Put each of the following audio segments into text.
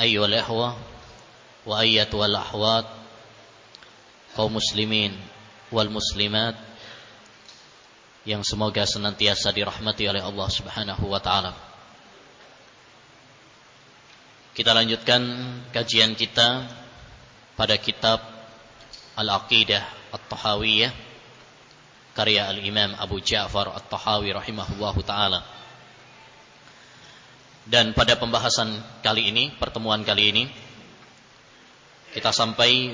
أيها الإخوة وأيتها الأحوات kaum muslimin wal muslimat yang semoga senantiasa dirahmati oleh Allah Subhanahu wa taala. Kita lanjutkan kajian kita pada kitab Al-Aqidah At-Tahawiyah karya Al-Imam Abu Ja'far At-Tahawi rahimahullahu taala. Dan pada pembahasan kali ini, pertemuan kali ini kita sampai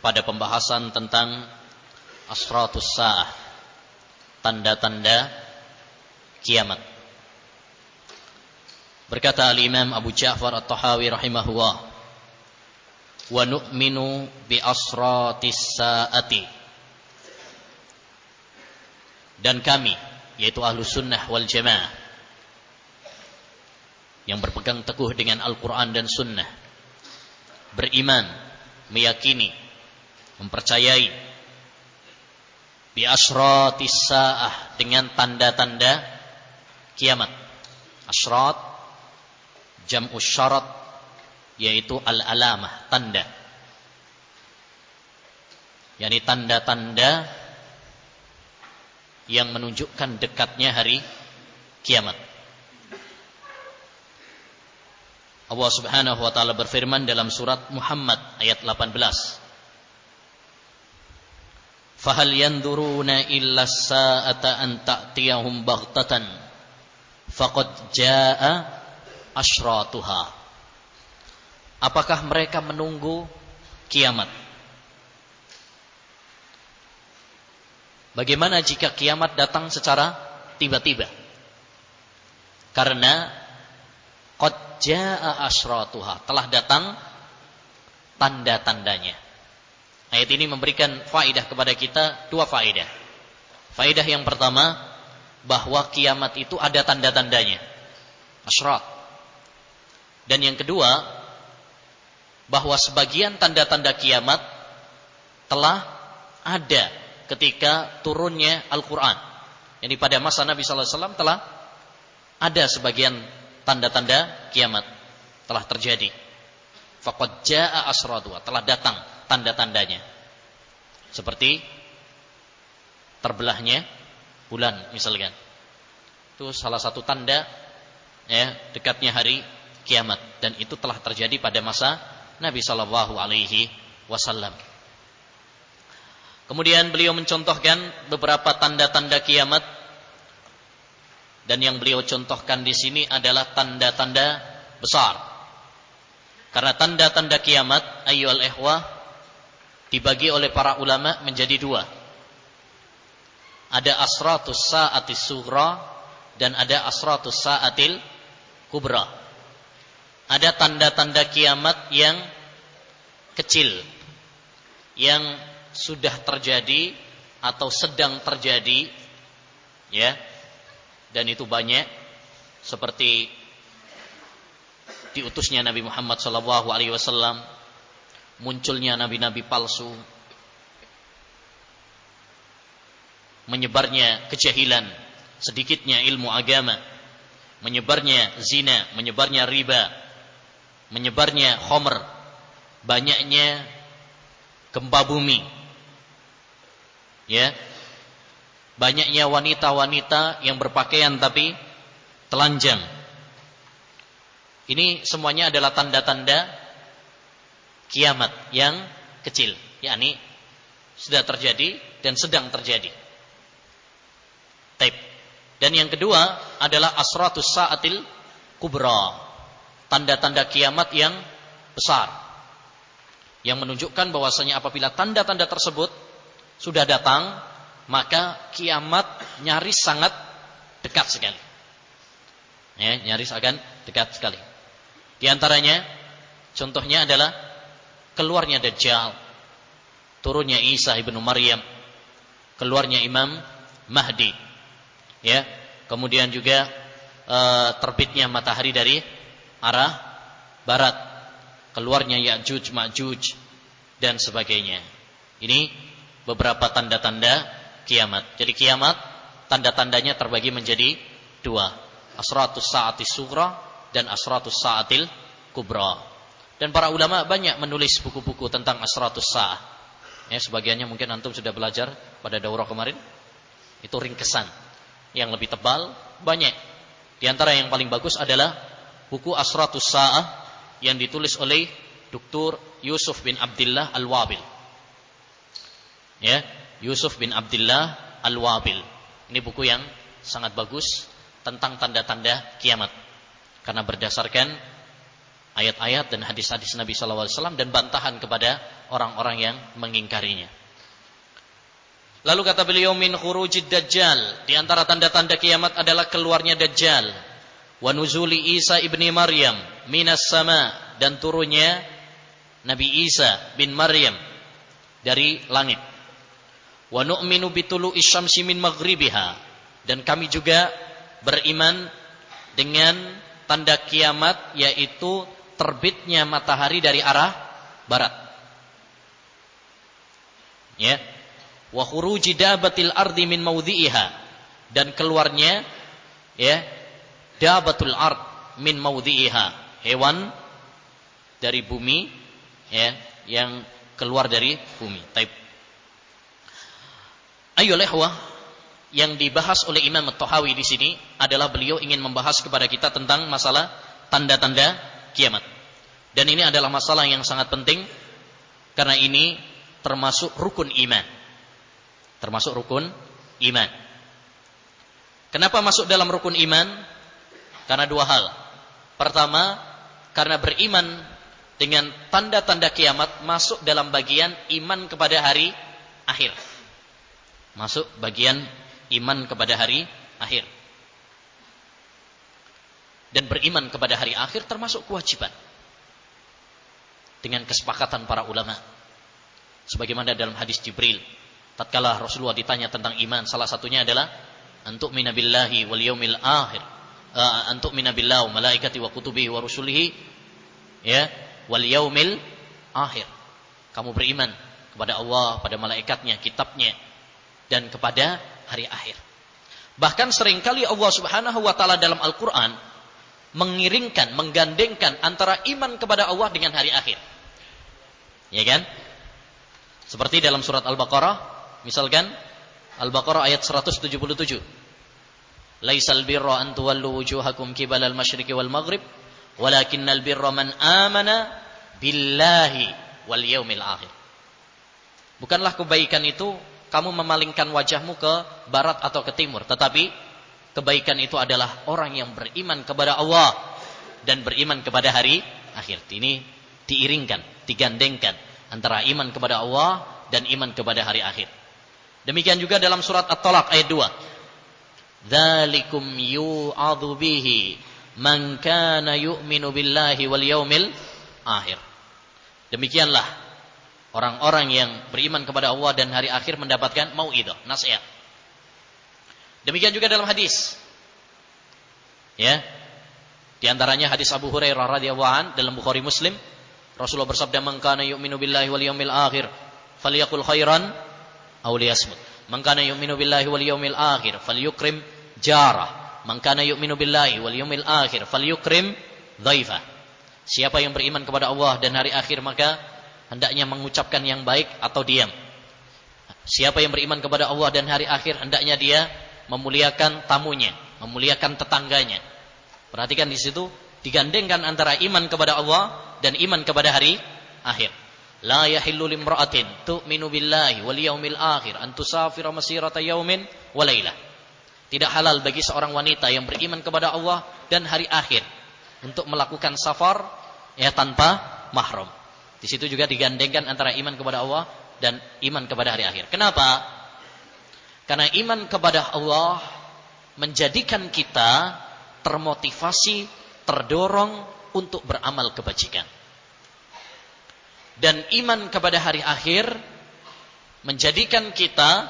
pada pembahasan tentang asratus sa'ah tanda-tanda kiamat. Berkata al-imam Abu Ja'far At-Tahawi rahimahullah wa nu'minu bi asratis sa'ati. Dan kami yaitu ahlu sunnah wal jamaah yang berpegang teguh dengan Al-Quran dan Sunnah beriman meyakini mempercayai bi asratis saah dengan tanda-tanda kiamat. Asrat jam'u syarat yaitu al-alamah, tanda. yakni tanda-tanda yang menunjukkan dekatnya hari kiamat. Allah Subhanahu wa taala berfirman dalam surat Muhammad ayat 18. Fahal yanduruna illa sa'ata an ta'tiyahum baghtatan faqad jaa asyratuha. Apakah mereka menunggu kiamat? Bagaimana jika kiamat datang secara tiba-tiba? Karena qad jaa asyratuha, telah datang tanda-tandanya. Ayat ini memberikan faidah kepada kita dua faidah. Faidah yang pertama bahwa kiamat itu ada tanda-tandanya. Asyrat. Dan yang kedua bahwa sebagian tanda-tanda kiamat telah ada ketika turunnya Al-Qur'an. Jadi pada masa Nabi sallallahu alaihi wasallam telah ada sebagian tanda-tanda kiamat telah terjadi. Faqad jaa asratu, telah datang tanda-tandanya. Seperti terbelahnya bulan misalkan. Itu salah satu tanda ya dekatnya hari kiamat dan itu telah terjadi pada masa Nabi Shallallahu alaihi wasallam. Kemudian beliau mencontohkan beberapa tanda-tanda kiamat dan yang beliau contohkan di sini adalah tanda-tanda besar. Karena tanda-tanda kiamat ayyuhal ikhwah dibagi oleh para ulama menjadi dua. Ada asratus sa'atis sughra dan ada asratus sa'atil kubra. Ada tanda-tanda kiamat yang kecil yang sudah terjadi atau sedang terjadi ya. Dan itu banyak seperti diutusnya Nabi Muhammad wasallam munculnya nabi-nabi palsu, menyebarnya kejahilan, sedikitnya ilmu agama, menyebarnya zina, menyebarnya riba, menyebarnya khomer, banyaknya gempa bumi, ya, banyaknya wanita-wanita yang berpakaian tapi telanjang. Ini semuanya adalah tanda-tanda kiamat yang kecil, yakni sudah terjadi dan sedang terjadi. Taib. Dan yang kedua adalah asratus saatil kubra. Tanda-tanda kiamat yang besar. Yang menunjukkan bahwasanya apabila tanda-tanda tersebut sudah datang, maka kiamat nyaris sangat dekat sekali. Ya, nyaris akan dekat sekali. Di antaranya Contohnya adalah keluarnya Dajjal, turunnya Isa ibnu Maryam, keluarnya Imam Mahdi. Ya. Kemudian juga e, terbitnya matahari dari arah barat, keluarnya Ya'juj Ma'juj dan sebagainya. Ini beberapa tanda-tanda kiamat. Jadi kiamat tanda-tandanya terbagi menjadi dua. Asratus sa'atis sugra dan asratus sa'atil kubra. Dan para ulama banyak menulis buku-buku tentang asratus sa'ah. Ya, sebagiannya mungkin antum sudah belajar pada daurah kemarin. Itu ringkesan. Yang lebih tebal banyak. Di antara yang paling bagus adalah buku Asratus Sa'ah yang ditulis oleh Dr. Yusuf bin Abdullah Al-Wabil. Ya, Yusuf bin Abdullah Al-Wabil. Ini buku yang sangat bagus tentang tanda-tanda kiamat. Karena berdasarkan ayat-ayat dan hadis-hadis Nabi SAW dan bantahan kepada orang-orang yang mengingkarinya. Lalu kata beliau min khurujid dajjal. Di antara tanda-tanda kiamat adalah keluarnya dajjal. Wa nuzuli Isa ibni Maryam minas sama dan turunnya Nabi Isa bin Maryam dari langit. Wa nu'minu bitulu isyamsi min maghribiha dan kami juga beriman dengan tanda kiamat yaitu terbitnya matahari dari arah barat. Ya. Wa khuruji dabatil ardi min maudhi'iha dan keluarnya ya dabatul ard min maudhi'iha hewan dari bumi ya yang keluar dari bumi. Taib. Ayo lehwa yang dibahas oleh Imam At-Tahawi di sini adalah beliau ingin membahas kepada kita tentang masalah tanda-tanda kiamat. Dan ini adalah masalah yang sangat penting karena ini termasuk rukun iman. Termasuk rukun iman. Kenapa masuk dalam rukun iman? Karena dua hal. Pertama, karena beriman dengan tanda-tanda kiamat masuk dalam bagian iman kepada hari akhir. Masuk bagian iman kepada hari akhir. Dan beriman kepada hari akhir termasuk kewajiban. Dengan kesepakatan para ulama. Sebagaimana dalam hadis Jibril. Tatkala Rasulullah ditanya tentang iman. Salah satunya adalah. Antuk minabillahi wal yaumil akhir. Uh, antuk minabillahi malaikati wa kutubihi wa rusulihi. Ya. Wal yaumil akhir. Kamu beriman kepada Allah, pada malaikatnya, kitabnya. Dan kepada hari akhir. Bahkan sering kali Allah Subhanahu wa taala dalam Al-Qur'an mengiringkan, menggandengkan antara iman kepada Allah dengan hari akhir. Ya kan? Seperti dalam surat Al-Baqarah, misalkan Al-Baqarah ayat 177. Laisal birra an tuwallu wujuhakum qibala al-masyriqi wal maghrib, walakinnal birra man amana billahi wal yaumil akhir. Bukanlah kebaikan itu kamu memalingkan wajahmu ke barat atau ke timur. Tetapi kebaikan itu adalah orang yang beriman kepada Allah dan beriman kepada hari akhir. Ini diiringkan, digandengkan antara iman kepada Allah dan iman kepada hari akhir. Demikian juga dalam surat At-Talaq ayat 2. Dzalikum yu'adzu bihi man kana yu'minu billahi wal yaumil akhir. Demikianlah Orang-orang yang beriman kepada Allah dan hari akhir mendapatkan mau'idah, nasihat. Demikian juga dalam hadis. Ya. Di antaranya hadis Abu Hurairah radhiyallahu an dalam Bukhari Muslim, Rasulullah bersabda, "Man kana yu'minu billahi wal yawmil akhir, falyakul khairan aw liyasmut." Man kana yu'minu billahi wal yawmil akhir, falyukrim jarah. Man kana yu'minu billahi wal yawmil akhir, falyukrim dhaifah. Siapa yang beriman kepada Allah dan hari akhir maka hendaknya mengucapkan yang baik atau diam. Siapa yang beriman kepada Allah dan hari akhir hendaknya dia memuliakan tamunya, memuliakan tetangganya. Perhatikan di situ digandengkan antara iman kepada Allah dan iman kepada hari akhir. La yahillu limra'atin tu'minu billahi wal yaumil akhir an tusafira masirata yaumin wa. Tidak halal bagi seorang wanita yang beriman kepada Allah dan hari akhir untuk melakukan safar ya tanpa mahram. Di situ juga digandengkan antara iman kepada Allah dan iman kepada hari akhir. Kenapa? Karena iman kepada Allah menjadikan kita termotivasi, terdorong untuk beramal kebajikan. Dan iman kepada hari akhir menjadikan kita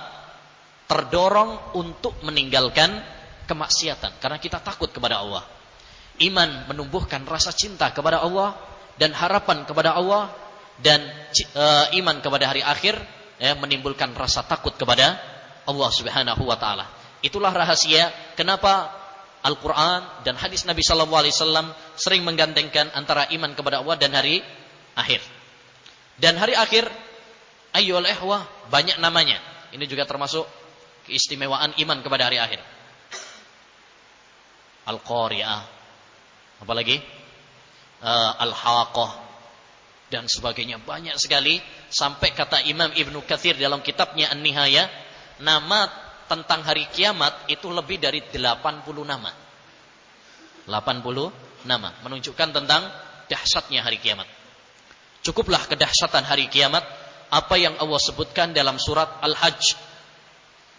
terdorong untuk meninggalkan kemaksiatan karena kita takut kepada Allah. Iman menumbuhkan rasa cinta kepada Allah dan harapan kepada Allah dan uh, iman kepada hari akhir ya, menimbulkan rasa takut kepada Allah Subhanahu wa taala. Itulah rahasia kenapa Al-Qur'an dan hadis Nabi sallallahu alaihi wasallam sering menggandengkan antara iman kepada Allah dan hari akhir. Dan hari akhir ayyul ihwa banyak namanya. Ini juga termasuk keistimewaan iman kepada hari akhir. Al-Qari'ah. Apalagi? Uh, Al-Haqqah dan sebagainya banyak sekali sampai kata Imam Ibnu Katsir dalam kitabnya An-Nihayah nama tentang hari kiamat itu lebih dari 80 nama. 80 nama menunjukkan tentang dahsyatnya hari kiamat. Cukuplah kedahsyatan hari kiamat apa yang Allah sebutkan dalam surat Al-Hajj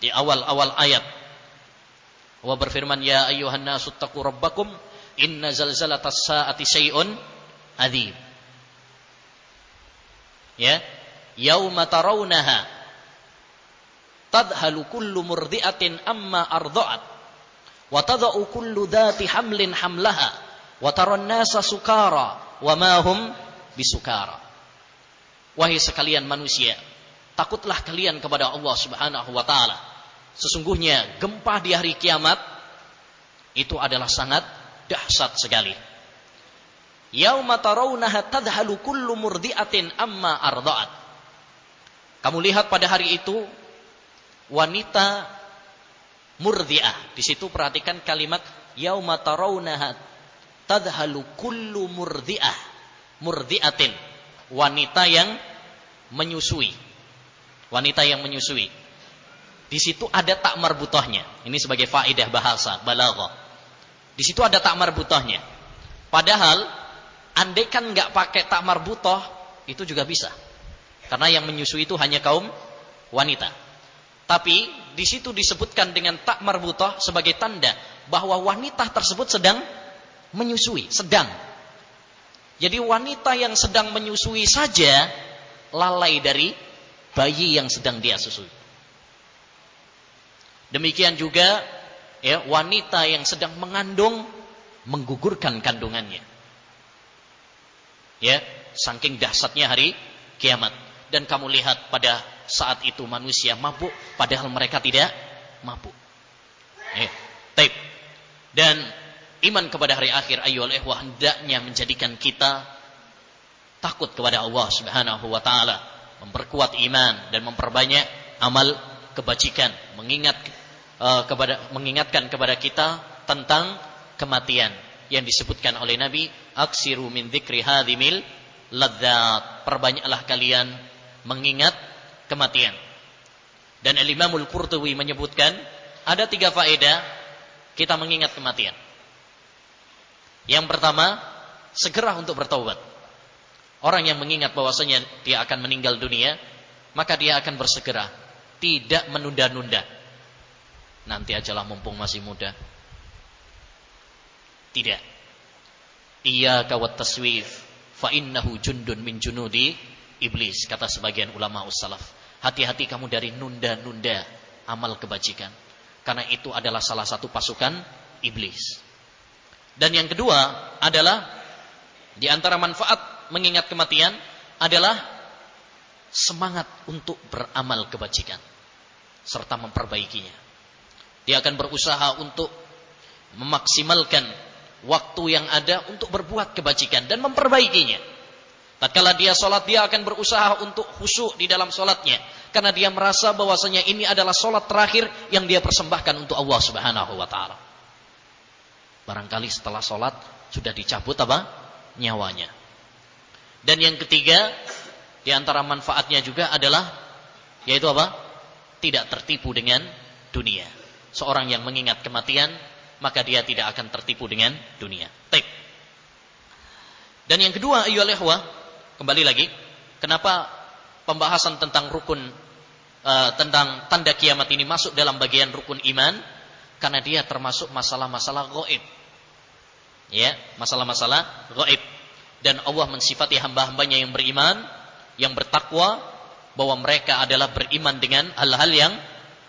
di awal-awal ayat. Allah berfirman, "Ya ayyuhan nasu rabbakum inna zalzalatas saati syai'un adzim." Ya, yauma tarawunaha tadhalu kullu murdi'atin amma arda'at wa tadau kullu dhati hamlin hamlaha wa taran nasa sukara wa ma hum bisukara. Wahai sekalian manusia, takutlah kalian kepada Allah Subhanahu wa taala. Sesungguhnya gempa di hari kiamat itu adalah sangat dahsyat sekali. Yauma tarawunaha tadhalu kullu murdi'atin amma arda'at. Kamu lihat pada hari itu wanita murdi'ah. Di situ perhatikan kalimat yauma tarawunaha tadhalu kullu murdi'ah murdiatin, wanita yang menyusui. Wanita yang menyusui. Di situ ada tak marbutohnya. Ini sebagai faidah bahasa balaghah. Di situ ada tak marbutohnya. Padahal andai kan nggak pakai tak marbutoh itu juga bisa. Karena yang menyusui itu hanya kaum wanita. Tapi di situ disebutkan dengan tak marbutoh sebagai tanda bahwa wanita tersebut sedang menyusui, sedang jadi wanita yang sedang menyusui saja lalai dari bayi yang sedang dia susui. Demikian juga ya wanita yang sedang mengandung menggugurkan kandungannya. Ya, saking dahsyatnya hari kiamat. Dan kamu lihat pada saat itu manusia mabuk padahal mereka tidak mabuk. Ya, tape. Dan iman kepada hari akhir ayyul ihwa hendaknya menjadikan kita takut kepada Allah Subhanahu wa taala, memperkuat iman dan memperbanyak amal kebajikan, mengingat uh, kepada mengingatkan kepada kita tentang kematian yang disebutkan oleh Nabi, aksiru min dzikri hadhimil ladzat. Perbanyaklah kalian mengingat kematian. Dan Al-Imamul Qurtubi menyebutkan ada tiga faedah kita mengingat kematian. Yang pertama, segera untuk bertaubat. Orang yang mengingat bahwasanya dia akan meninggal dunia, maka dia akan bersegera, tidak menunda-nunda. Nanti ajalah mumpung masih muda. Tidak. Iya kawat taswif, fa innahu jundun min junudi iblis, kata sebagian ulama ussalaf. Hati-hati kamu dari nunda-nunda amal kebajikan. Karena itu adalah salah satu pasukan iblis. Dan yang kedua adalah di antara manfaat mengingat kematian adalah semangat untuk beramal kebajikan serta memperbaikinya. Dia akan berusaha untuk memaksimalkan waktu yang ada untuk berbuat kebajikan dan memperbaikinya. Tatkala dia sholat, dia akan berusaha untuk khusyuk di dalam sholatnya. Karena dia merasa bahwasanya ini adalah sholat terakhir yang dia persembahkan untuk Allah subhanahu wa ta'ala. Barangkali setelah sholat sudah dicabut apa? Nyawanya. Dan yang ketiga, di antara manfaatnya juga adalah, yaitu apa? Tidak tertipu dengan dunia. Seorang yang mengingat kematian, maka dia tidak akan tertipu dengan dunia. Baik. Dan yang kedua, ayyuhal kembali lagi, kenapa pembahasan tentang rukun uh, tentang tanda kiamat ini masuk dalam bagian rukun iman? Karena dia termasuk masalah-masalah goib. Ya, masalah-masalah goib. Dan Allah mensifati hamba-hambanya yang beriman yang bertakwa bahwa mereka adalah beriman dengan hal-hal yang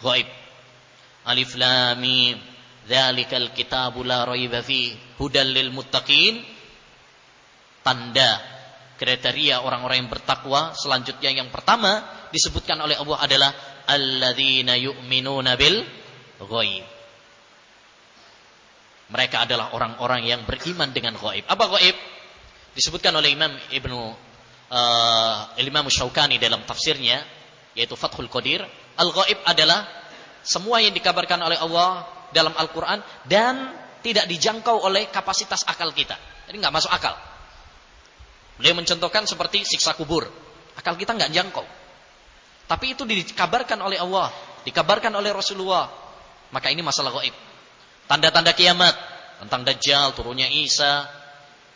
gaib. Alif lam mim. Dzalikal kitabu la raiba fi. Hudal lil muttaqin. Tanda kriteria orang-orang yang bertakwa selanjutnya yang pertama disebutkan oleh Allah adalah alladzina yu'minuna bil ghaib. Mereka adalah orang-orang yang beriman dengan gaib. Apa gaib? Disebutkan oleh Imam Ibnu uh, Imam Syaukani dalam tafsirnya yaitu Fathul Qadir, al-gaib adalah semua yang dikabarkan oleh Allah dalam Al-Qur'an dan tidak dijangkau oleh kapasitas akal kita. Jadi nggak masuk akal. Beliau mencontohkan seperti siksa kubur. Akal kita nggak jangkau. Tapi itu dikabarkan oleh Allah, dikabarkan oleh Rasulullah. Maka ini masalah gaib. Tanda-tanda kiamat tentang Dajjal, turunnya Isa,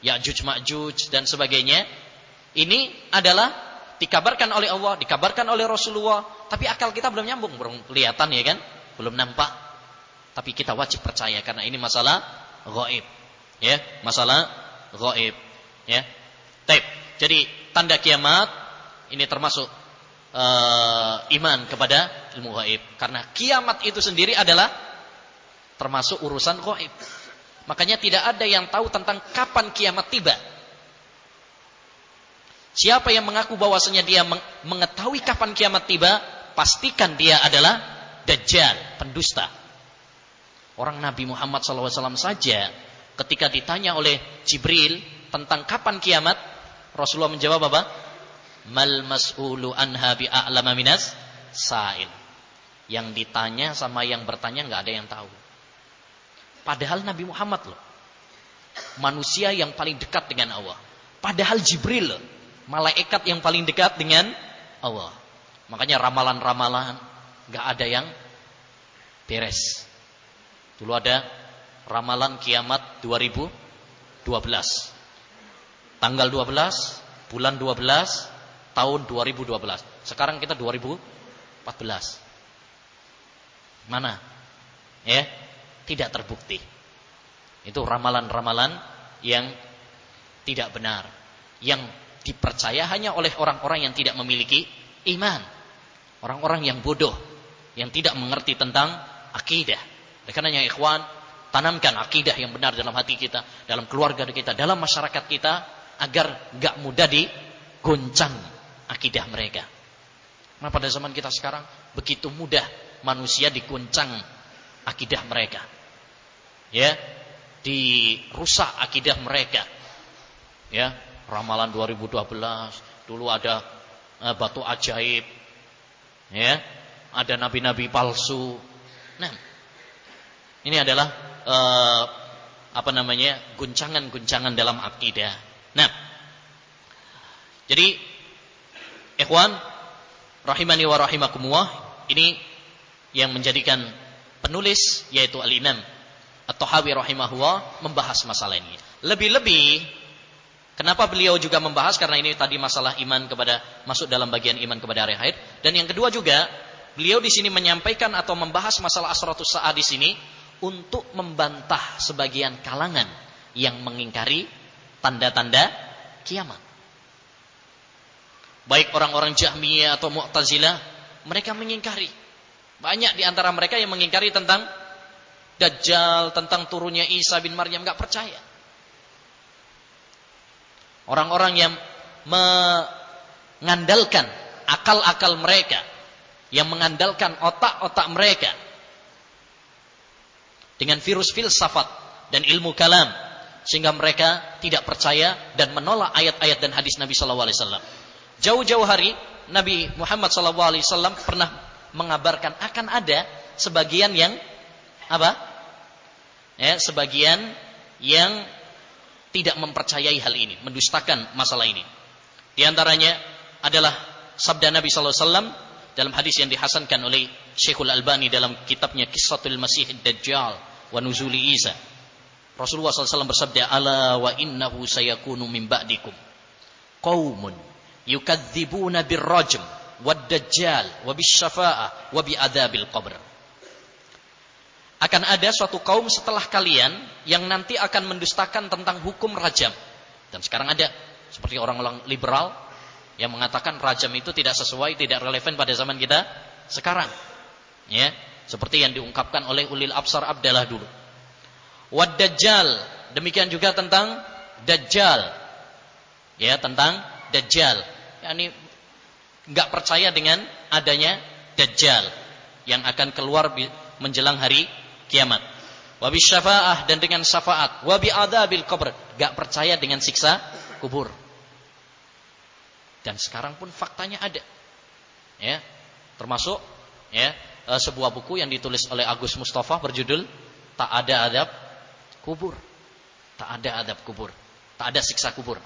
Ya'juj Ma'juj dan sebagainya. Ini adalah dikabarkan oleh Allah, dikabarkan oleh Rasulullah, tapi akal kita belum nyambung, belum kelihatan ya kan? Belum nampak. Tapi kita wajib percaya karena ini masalah gaib. Ya, masalah gaib. Ya. Taib. Jadi tanda kiamat ini termasuk uh, iman kepada ilmu gaib karena kiamat itu sendiri adalah termasuk urusan gaib. Makanya tidak ada yang tahu tentang kapan kiamat tiba. Siapa yang mengaku bahwasanya dia mengetahui kapan kiamat tiba, pastikan dia adalah dajjal, pendusta. Orang Nabi Muhammad SAW saja ketika ditanya oleh Jibril tentang kapan kiamat, Rasulullah menjawab apa? Mal mas'ulu anha bi'a'lama minas sa'il. Yang ditanya sama yang bertanya nggak ada yang tahu. Padahal Nabi Muhammad loh. Manusia yang paling dekat dengan Allah. Padahal Jibril loh. Malaikat yang paling dekat dengan Allah. Makanya ramalan-ramalan gak ada yang beres. Dulu ada ramalan kiamat 2012. Tanggal 12, bulan 12, tahun 2012. Sekarang kita 2014. Mana? Ya, tidak terbukti. Itu ramalan-ramalan yang tidak benar, yang dipercaya hanya oleh orang-orang yang tidak memiliki iman. Orang-orang yang bodoh, yang tidak mengerti tentang akidah. Oleh karenanya ikhwan, tanamkan akidah yang benar dalam hati kita, dalam keluarga kita, dalam masyarakat kita agar gak mudah digoncang akidah mereka. Nah pada zaman kita sekarang begitu mudah manusia diguncang akidah mereka ya dirusak akidah mereka ya ramalan 2012 dulu ada uh, batu ajaib ya ada nabi-nabi palsu nah ini adalah uh, apa namanya guncangan-guncangan dalam akidah nah jadi ikhwan rahimani wa rahimakumullah ini yang menjadikan penulis yaitu al-Imam At-Tahawi rahimahullah membahas masalah ini. Lebih-lebih kenapa beliau juga membahas karena ini tadi masalah iman kepada masuk dalam bagian iman kepada hari haid dan yang kedua juga beliau di sini menyampaikan atau membahas masalah asratus saat di sini untuk membantah sebagian kalangan yang mengingkari tanda-tanda kiamat. Baik orang-orang Jahmiyah atau Mu'tazilah, mereka mengingkari. Banyak di antara mereka yang mengingkari tentang Dajjal, tentang turunnya Isa bin Maryam nggak percaya. Orang-orang yang mengandalkan akal-akal mereka, yang mengandalkan otak-otak mereka dengan virus filsafat dan ilmu kalam sehingga mereka tidak percaya dan menolak ayat-ayat dan hadis Nabi wasallam. Jauh-jauh hari Nabi Muhammad wasallam pernah mengabarkan akan ada sebagian yang apa? Ya, sebagian yang tidak mempercayai hal ini, mendustakan masalah ini. Di antaranya adalah sabda Nabi sallallahu alaihi wasallam dalam hadis yang dihasankan oleh Syekhul Albani dalam kitabnya Kissatul Masih Dajjal wa Nuzuli Isa. Rasulullah SAW bersabda, Ala wa innahu sayakunu min ba'dikum. Qawmun yukadzibuna birrajm wad dajjal wa bisyafa'ah wa bi'adabil qabr akan ada suatu kaum setelah kalian yang nanti akan mendustakan tentang hukum rajam. Dan sekarang ada seperti orang-orang liberal yang mengatakan rajam itu tidak sesuai, tidak relevan pada zaman kita sekarang. Ya, seperti yang diungkapkan oleh Ulil Absar Abdallah dulu. Wad Dajjal, demikian juga tentang Dajjal. Ya, tentang Dajjal. Yani nggak percaya dengan adanya Dajjal yang akan keluar menjelang hari kiamat. Wabi syafaah dan dengan syafaat. Wabi adabil kubur. Gak percaya dengan siksa kubur. Dan sekarang pun faktanya ada. Ya, termasuk ya e, sebuah buku yang ditulis oleh Agus Mustafa berjudul Tak ada adab kubur. Tak ada adab kubur. Tak ada siksa kubur.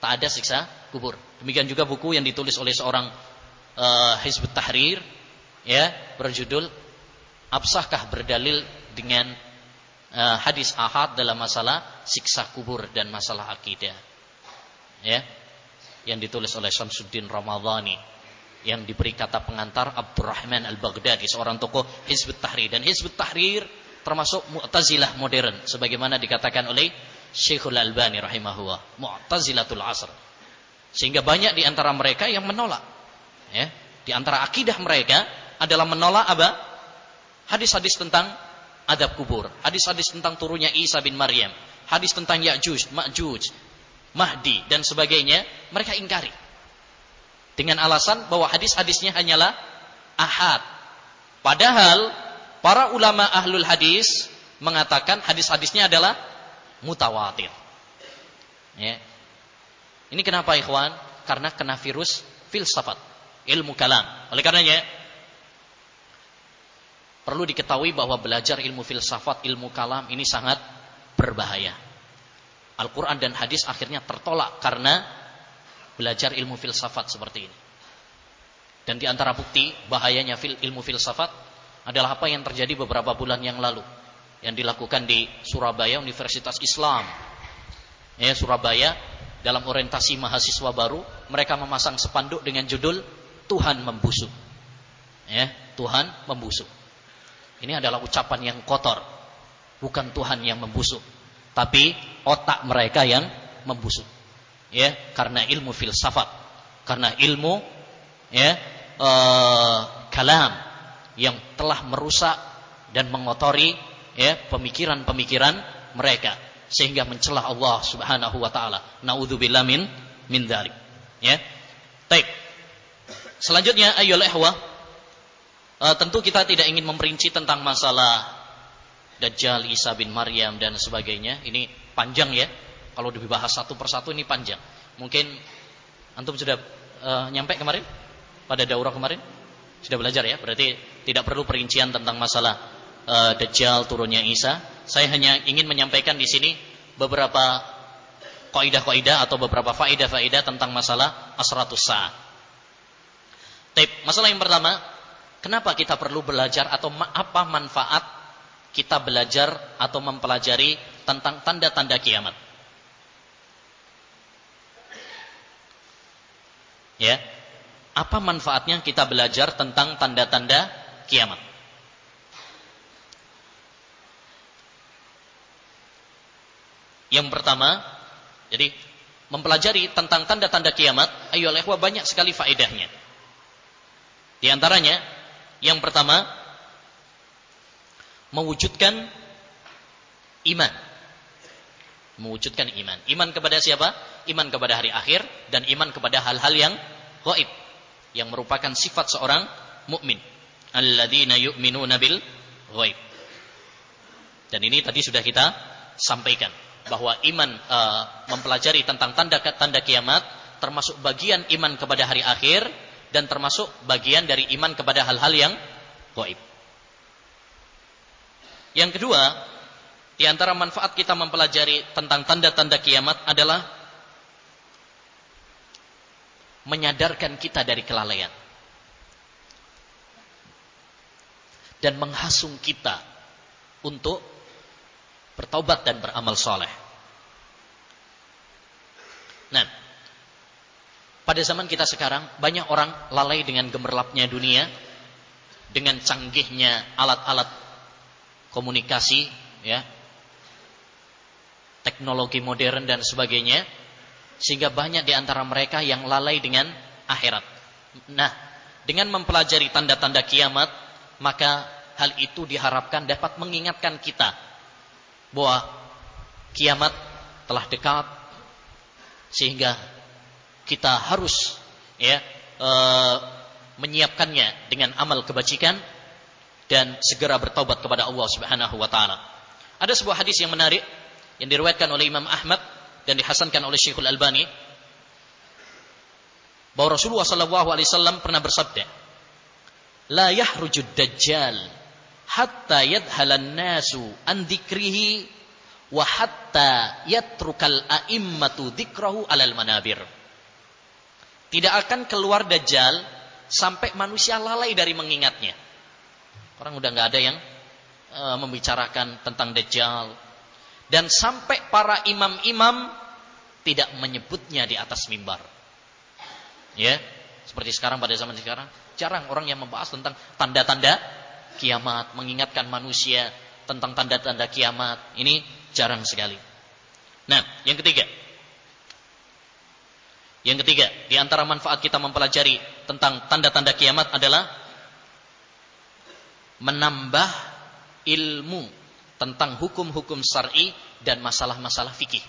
Tak ada siksa kubur. Demikian juga buku yang ditulis oleh seorang uh, Hizbut Tahrir ya berjudul Absahkah berdalil dengan uh, hadis ahad dalam masalah siksa kubur dan masalah akidah. Ya. Yang ditulis oleh Syamsuddin Ramadhani. Yang diberi kata pengantar Abdurrahman Al-Baghdadi seorang tokoh Hizbut Tahrir. Dan Hizbut Tahrir termasuk Mu'tazilah modern sebagaimana dikatakan oleh Syekhul Albani rahimahullah. Mu'tazilatul Asr. Sehingga banyak di antara mereka yang menolak. Ya. Di antara akidah mereka adalah menolak apa? Hadis-hadis tentang adab kubur hadis-hadis tentang turunnya Isa bin Maryam hadis tentang Ya'juj Ma'juj Mahdi dan sebagainya, mereka ingkari. Dengan alasan bahwa hadis-hadisnya hanyalah ahad. Padahal para ulama ahlul hadis mengatakan hadis-hadisnya adalah mutawatir. Ya. Ini kenapa ikhwan? Karena kena virus filsafat, ilmu kalam. Oleh karenanya perlu diketahui bahwa belajar ilmu filsafat, ilmu kalam ini sangat berbahaya. Al-Quran dan hadis akhirnya tertolak karena belajar ilmu filsafat seperti ini. Dan di antara bukti bahayanya ilmu filsafat adalah apa yang terjadi beberapa bulan yang lalu yang dilakukan di Surabaya Universitas Islam. Ya, Surabaya dalam orientasi mahasiswa baru mereka memasang spanduk dengan judul Tuhan membusuk. Ya, Tuhan membusuk. Ini adalah ucapan yang kotor, bukan Tuhan yang membusuk tapi otak mereka yang membusuk. Ya, karena ilmu filsafat, karena ilmu ya uh, kalam yang telah merusak dan mengotori ya pemikiran-pemikiran mereka sehingga mencela Allah Subhanahu wa taala. Nauzubillah min dzalik. Ya. Baik. Selanjutnya ayo ihwa uh, tentu kita tidak ingin memperinci tentang masalah Dajjal, Isa bin Maryam dan sebagainya. Ini panjang ya. Kalau dibahas satu persatu ini panjang. Mungkin antum sudah uh, nyampe kemarin pada daurah kemarin? Sudah belajar ya? Berarti tidak perlu perincian tentang masalah uh, Dajjal turunnya Isa. Saya hanya ingin menyampaikan di sini beberapa kaidah-kaidah atau beberapa faidah-faidah tentang masalah asratus sa'at. Tip, masalah yang pertama, kenapa kita perlu belajar atau apa manfaat kita belajar atau mempelajari tentang tanda-tanda kiamat. Ya. Apa manfaatnya kita belajar tentang tanda-tanda kiamat? Yang pertama, jadi mempelajari tentang tanda-tanda kiamat, ayo banyak sekali faedahnya. Di antaranya, yang pertama, mewujudkan iman. Mewujudkan iman. Iman kepada siapa? Iman kepada hari akhir dan iman kepada hal-hal yang gaib yang merupakan sifat seorang mukmin. Alladzina yu'minuna bil ghaib. Dan ini tadi sudah kita sampaikan bahwa iman e, mempelajari tentang tanda-tanda kiamat termasuk bagian iman kepada hari akhir dan termasuk bagian dari iman kepada hal-hal yang gaib. Yang kedua, di antara manfaat kita mempelajari tentang tanda-tanda kiamat adalah menyadarkan kita dari kelalaian dan menghasung kita untuk bertobat dan beramal soleh. Nah, pada zaman kita sekarang banyak orang lalai dengan gemerlapnya dunia, dengan canggihnya alat-alat komunikasi, ya, teknologi modern dan sebagainya, sehingga banyak di antara mereka yang lalai dengan akhirat. Nah, dengan mempelajari tanda-tanda kiamat, maka hal itu diharapkan dapat mengingatkan kita bahwa kiamat telah dekat sehingga kita harus ya e, menyiapkannya dengan amal kebajikan dan segera bertobat kepada Allah Subhanahu wa taala. Ada sebuah hadis yang menarik yang diriwayatkan oleh Imam Ahmad dan dihasankan oleh Syekhul Albani bahwa Rasulullah sallallahu alaihi wasallam pernah bersabda, "La yahrujud dajjal hatta yadhalan nasu an dzikrihi wa hatta yatrukal a'immatu dzikrahu alal manabir." Tidak akan keluar dajjal sampai manusia lalai dari mengingatnya. Orang udah nggak ada yang uh, membicarakan tentang dajjal dan sampai para imam-imam tidak menyebutnya di atas mimbar. Ya, seperti sekarang pada zaman sekarang, jarang orang yang membahas tentang tanda-tanda kiamat, mengingatkan manusia tentang tanda-tanda kiamat. Ini jarang sekali. Nah, yang ketiga. Yang ketiga, di antara manfaat kita mempelajari tentang tanda-tanda kiamat adalah menambah ilmu tentang hukum-hukum syar'i dan masalah-masalah fikih.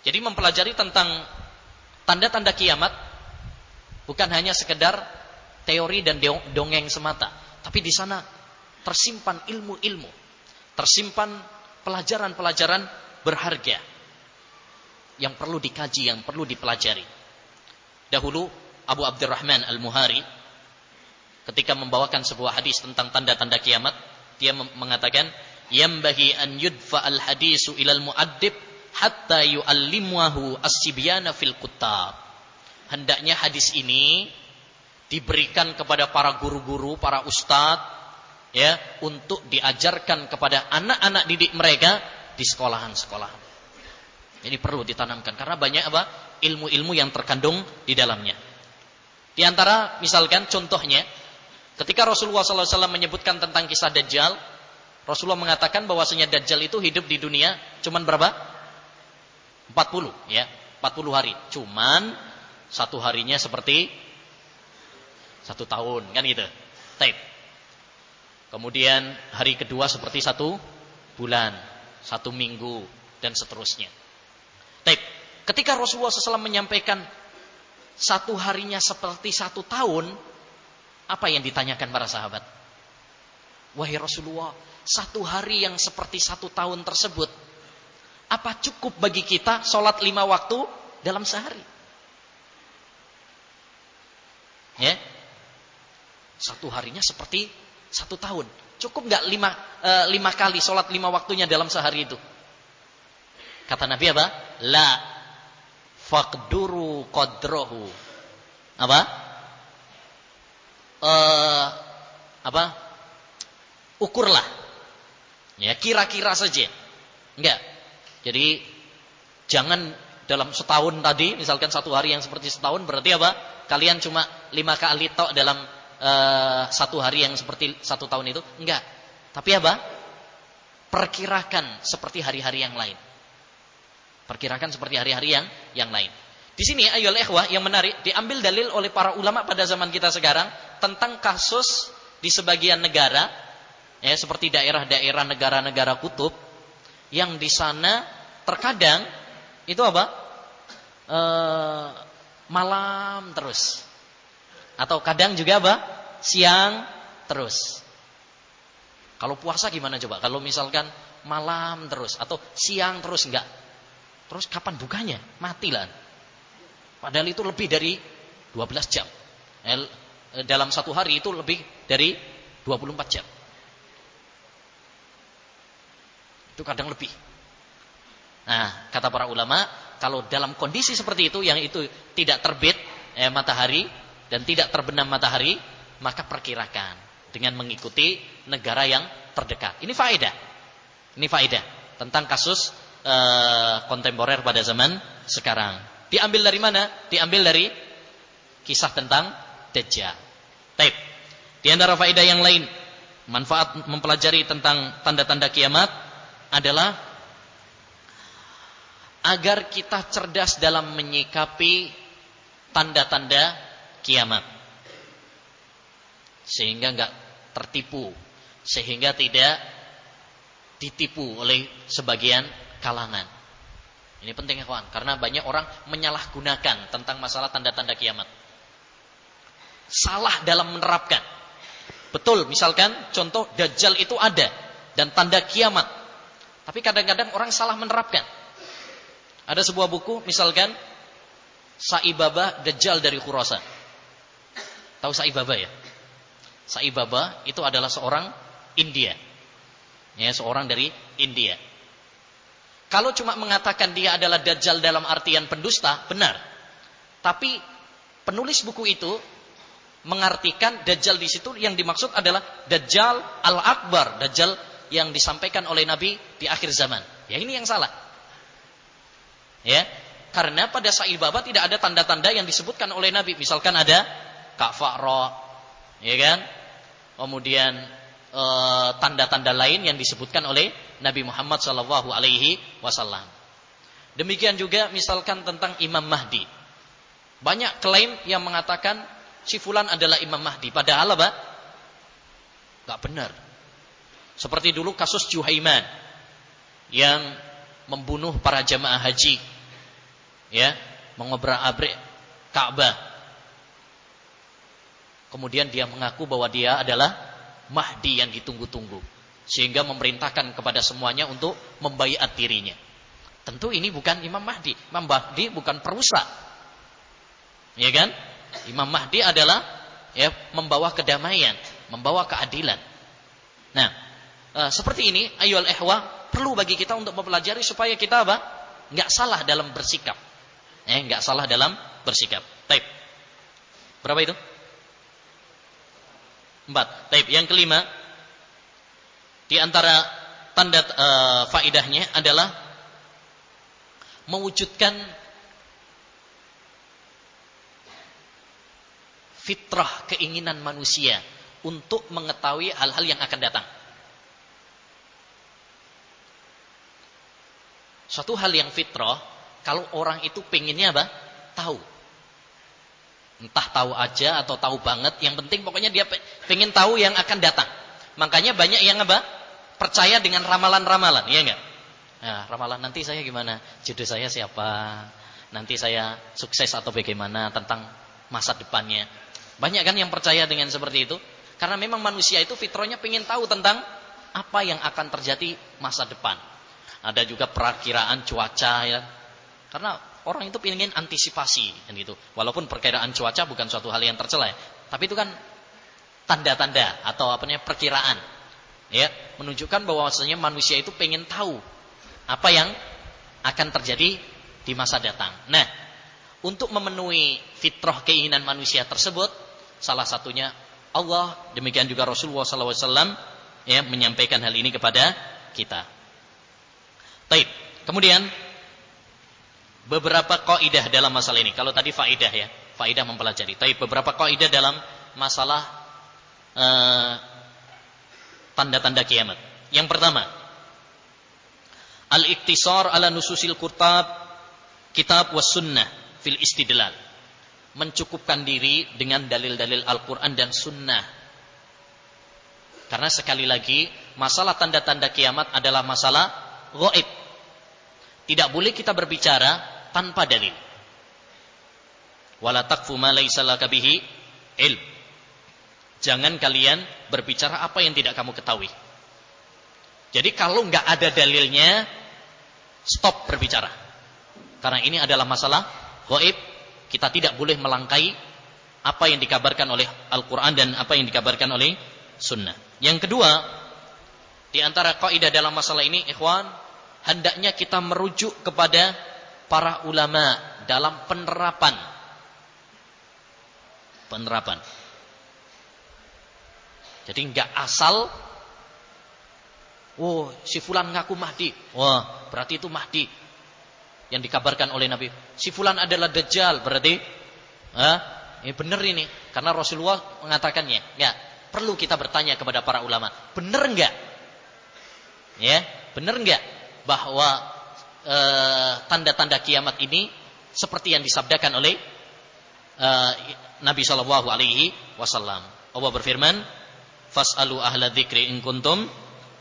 Jadi mempelajari tentang tanda-tanda kiamat bukan hanya sekedar teori dan dongeng semata, tapi di sana tersimpan ilmu-ilmu, tersimpan pelajaran-pelajaran berharga yang perlu dikaji, yang perlu dipelajari. Dahulu Abu Abdurrahman Al-Muhari ketika membawakan sebuah hadis tentang tanda-tanda kiamat, dia mengatakan, "Yambaghi an yudfa al-hadisu ilal muaddib hatta yu'allimuhu as-sibyana fil kutab. Hendaknya hadis ini diberikan kepada para guru-guru, para ustadz ya, untuk diajarkan kepada anak-anak didik mereka di sekolahan-sekolahan. Ini perlu ditanamkan karena banyak apa? ilmu-ilmu yang terkandung di dalamnya. Di antara misalkan contohnya ketika Rasulullah SAW menyebutkan tentang kisah Dajjal, Rasulullah mengatakan bahwasanya Dajjal itu hidup di dunia cuman berapa? 40 ya, 40 hari. Cuman satu harinya seperti satu tahun kan gitu. Tape. Kemudian hari kedua seperti satu bulan, satu minggu dan seterusnya. Tape. Ketika Rasulullah SAW menyampaikan satu harinya seperti satu tahun, apa yang ditanyakan para sahabat? Wahai Rasulullah, satu hari yang seperti satu tahun tersebut apa cukup bagi kita sholat lima waktu dalam sehari? Ya, satu harinya seperti satu tahun. Cukup nggak lima, e, lima kali sholat lima waktunya dalam sehari itu? Kata Nabi apa? La fakduru kodrohu. Apa? E, apa? Ukurlah. Ya, kira-kira saja. Enggak. Jadi jangan dalam setahun tadi, misalkan satu hari yang seperti setahun berarti apa? Kalian cuma lima kali tok dalam uh, satu hari yang seperti satu tahun itu? Enggak. Tapi apa? Perkirakan seperti hari-hari yang lain. Perkirakan seperti hari-hari yang yang lain. Di sini ayol ikhwah yang menarik diambil dalil oleh para ulama pada zaman kita sekarang tentang kasus di sebagian negara ya seperti daerah-daerah negara-negara kutub yang di sana terkadang itu apa? E, malam terus. Atau kadang juga apa? Siang terus. Kalau puasa gimana coba? Kalau misalkan malam terus atau siang terus enggak? Terus kapan bukanya? Matilah. Padahal itu lebih dari 12 jam. Dalam satu hari itu lebih dari 24 jam. Itu kadang lebih. Nah, kata para ulama, kalau dalam kondisi seperti itu yang itu tidak terbit eh, matahari dan tidak terbenam matahari, maka perkirakan dengan mengikuti negara yang terdekat. Ini faedah. Ini faedah tentang kasus eh, kontemporer pada zaman sekarang. Diambil dari mana? Diambil dari kisah tentang Dajjal. Taib. Di antara faedah yang lain, manfaat mempelajari tentang tanda-tanda kiamat adalah agar kita cerdas dalam menyikapi tanda-tanda kiamat. Sehingga nggak tertipu, sehingga tidak ditipu oleh sebagian kalangan. Ini penting ya kawan, karena banyak orang menyalahgunakan tentang masalah tanda-tanda kiamat. Salah dalam menerapkan. Betul, misalkan contoh Dajjal itu ada dan tanda kiamat. Tapi kadang-kadang orang salah menerapkan. Ada sebuah buku, misalkan Saibaba Dajjal dari Khurasan. Tahu Saibaba ya? Saibaba itu adalah seorang India. Ya, seorang dari India. Kalau cuma mengatakan dia adalah Dajjal dalam artian pendusta, benar. Tapi penulis buku itu mengartikan Dajjal di situ yang dimaksud adalah Dajjal Al-Akbar, Dajjal yang disampaikan oleh Nabi di akhir zaman. Ya ini yang salah. Ya, karena pada Sa'id Baba tidak ada tanda-tanda yang disebutkan oleh Nabi. Misalkan ada Kak Fa'ro, ya kan? Kemudian tanda-tanda e, lain yang disebutkan oleh Nabi Muhammad Shallallahu Alaihi Wasallam. Demikian juga misalkan tentang Imam Mahdi. Banyak klaim yang mengatakan si fulan adalah Imam Mahdi. Padahal apa? Gak benar. Seperti dulu kasus Juhaiman yang membunuh para jamaah haji ya, mengobrak-abrik Ka'bah. Kemudian dia mengaku bahwa dia adalah Mahdi yang ditunggu-tunggu. Sehingga memerintahkan kepada semuanya untuk membaiat dirinya. Tentu ini bukan Imam Mahdi. Imam Mahdi bukan perusak. Ya kan? Imam Mahdi adalah ya membawa kedamaian, membawa keadilan. Nah, e, seperti ini ayol ehwa perlu bagi kita untuk mempelajari supaya kita apa? Enggak salah dalam bersikap. Eh, nggak salah dalam bersikap. Taib. Berapa itu? Empat. Taib. Yang kelima, di antara tanda uh, faidahnya adalah mewujudkan fitrah keinginan manusia untuk mengetahui hal-hal yang akan datang. Suatu hal yang fitrah kalau orang itu pengennya apa? Tahu. Entah tahu aja atau tahu banget. Yang penting pokoknya dia pengen tahu yang akan datang. Makanya banyak yang apa? Percaya dengan ramalan-ramalan. Iya enggak? Nah, ramalan nanti saya gimana? Jodoh saya siapa? Nanti saya sukses atau bagaimana tentang masa depannya. Banyak kan yang percaya dengan seperti itu? Karena memang manusia itu fitrahnya pengen tahu tentang apa yang akan terjadi masa depan. Ada juga perakiraan cuaca ya. Karena orang itu ingin antisipasi kan gitu. Walaupun perkiraan cuaca bukan suatu hal yang tercela, tapi itu kan tanda-tanda atau apa namanya perkiraan. Ya, menunjukkan bahwa maksudnya manusia itu pengen tahu apa yang akan terjadi di masa datang. Nah, untuk memenuhi fitrah keinginan manusia tersebut, salah satunya Allah demikian juga Rasulullah SAW ya menyampaikan hal ini kepada kita. Taib. Kemudian beberapa kaidah dalam masalah ini. Kalau tadi faidah ya, faidah mempelajari. Tapi beberapa kaidah dalam masalah uh, tanda-tanda kiamat. Yang pertama, al-iktisar ala nususil kurtab kitab was sunnah fil istidlal. Mencukupkan diri dengan dalil-dalil Al-Quran dan sunnah. Karena sekali lagi, masalah tanda-tanda kiamat adalah masalah goib. Tidak boleh kita berbicara tanpa dalil. Wala taqfu ma ilm. Jangan kalian berbicara apa yang tidak kamu ketahui. Jadi kalau nggak ada dalilnya, stop berbicara. Karena ini adalah masalah gaib. Kita tidak boleh melangkai apa yang dikabarkan oleh Al-Quran dan apa yang dikabarkan oleh Sunnah. Yang kedua, di antara kaidah dalam masalah ini, ikhwan, hendaknya kita merujuk kepada para ulama dalam penerapan penerapan. Jadi nggak asal Oh, si fulan ngaku Mahdi. Wah, berarti itu Mahdi yang dikabarkan oleh Nabi. Si fulan adalah dajjal, berarti ah, ini benar ini karena Rasulullah mengatakannya. Enggak, perlu kita bertanya kepada para ulama, benar enggak? Ya, benar enggak bahwa tanda-tanda kiamat ini seperti yang disabdakan oleh uh, Nabi Shallallahu Alaihi Wasallam. Allah berfirman, "Fas'alu ahla dzikri in kuntum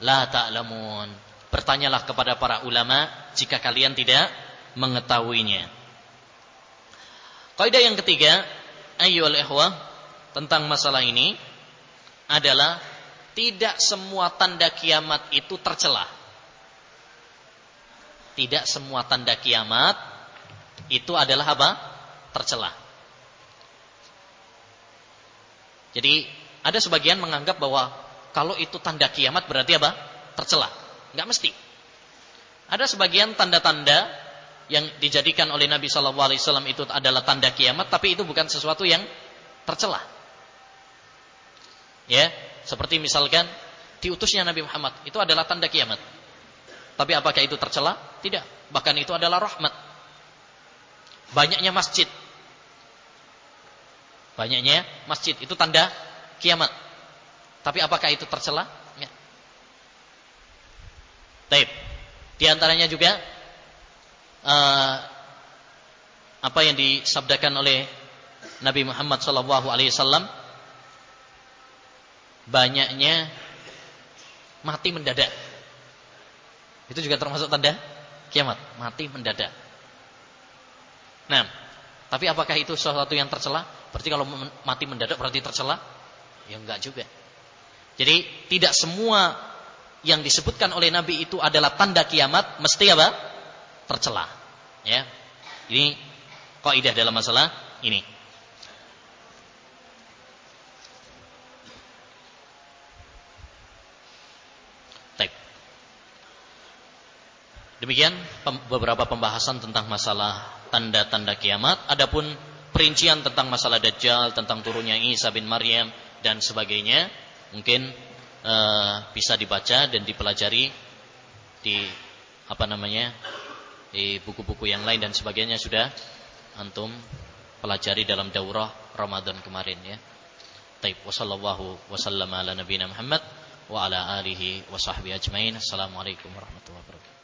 la ta'lamun." Bertanyalah kepada para ulama jika kalian tidak mengetahuinya. Kaidah yang ketiga, ayyul ikhwah, tentang masalah ini adalah tidak semua tanda kiamat itu tercela. Tidak semua tanda kiamat itu adalah apa? Tercela. Jadi ada sebagian menganggap bahwa kalau itu tanda kiamat berarti apa? Tercela. Enggak mesti. Ada sebagian tanda-tanda yang dijadikan oleh Nabi Shallallahu Alaihi Wasallam itu adalah tanda kiamat, tapi itu bukan sesuatu yang tercela. Ya, seperti misalkan diutusnya Nabi Muhammad itu adalah tanda kiamat. Tapi apakah itu tercela? Tidak. Bahkan itu adalah rahmat. Banyaknya masjid Banyaknya masjid itu tanda kiamat. Tapi apakah itu tercela? Ya. Taib. Di antaranya juga uh, apa yang disabdakan oleh Nabi Muhammad SAW banyaknya mati mendadak. Itu juga termasuk tanda kiamat, mati mendadak. Nah, tapi apakah itu sesuatu yang tercela? Berarti kalau mati mendadak berarti tercela? Ya enggak juga. Jadi tidak semua yang disebutkan oleh Nabi itu adalah tanda kiamat mesti apa? Tercela. Ya. Ini kaidah dalam masalah ini. Demikian beberapa pembahasan tentang masalah tanda-tanda kiamat. Adapun perincian tentang masalah Dajjal, tentang turunnya Isa bin Maryam dan sebagainya mungkin uh, bisa dibaca dan dipelajari di apa namanya di buku-buku yang lain dan sebagainya sudah antum pelajari dalam daurah Ramadan kemarin ya. Taib wasallallahu wasallam ala nabiyina Muhammad wa ala alihi wa sahbihi ajmain. Assalamualaikum warahmatullahi wabarakatuh.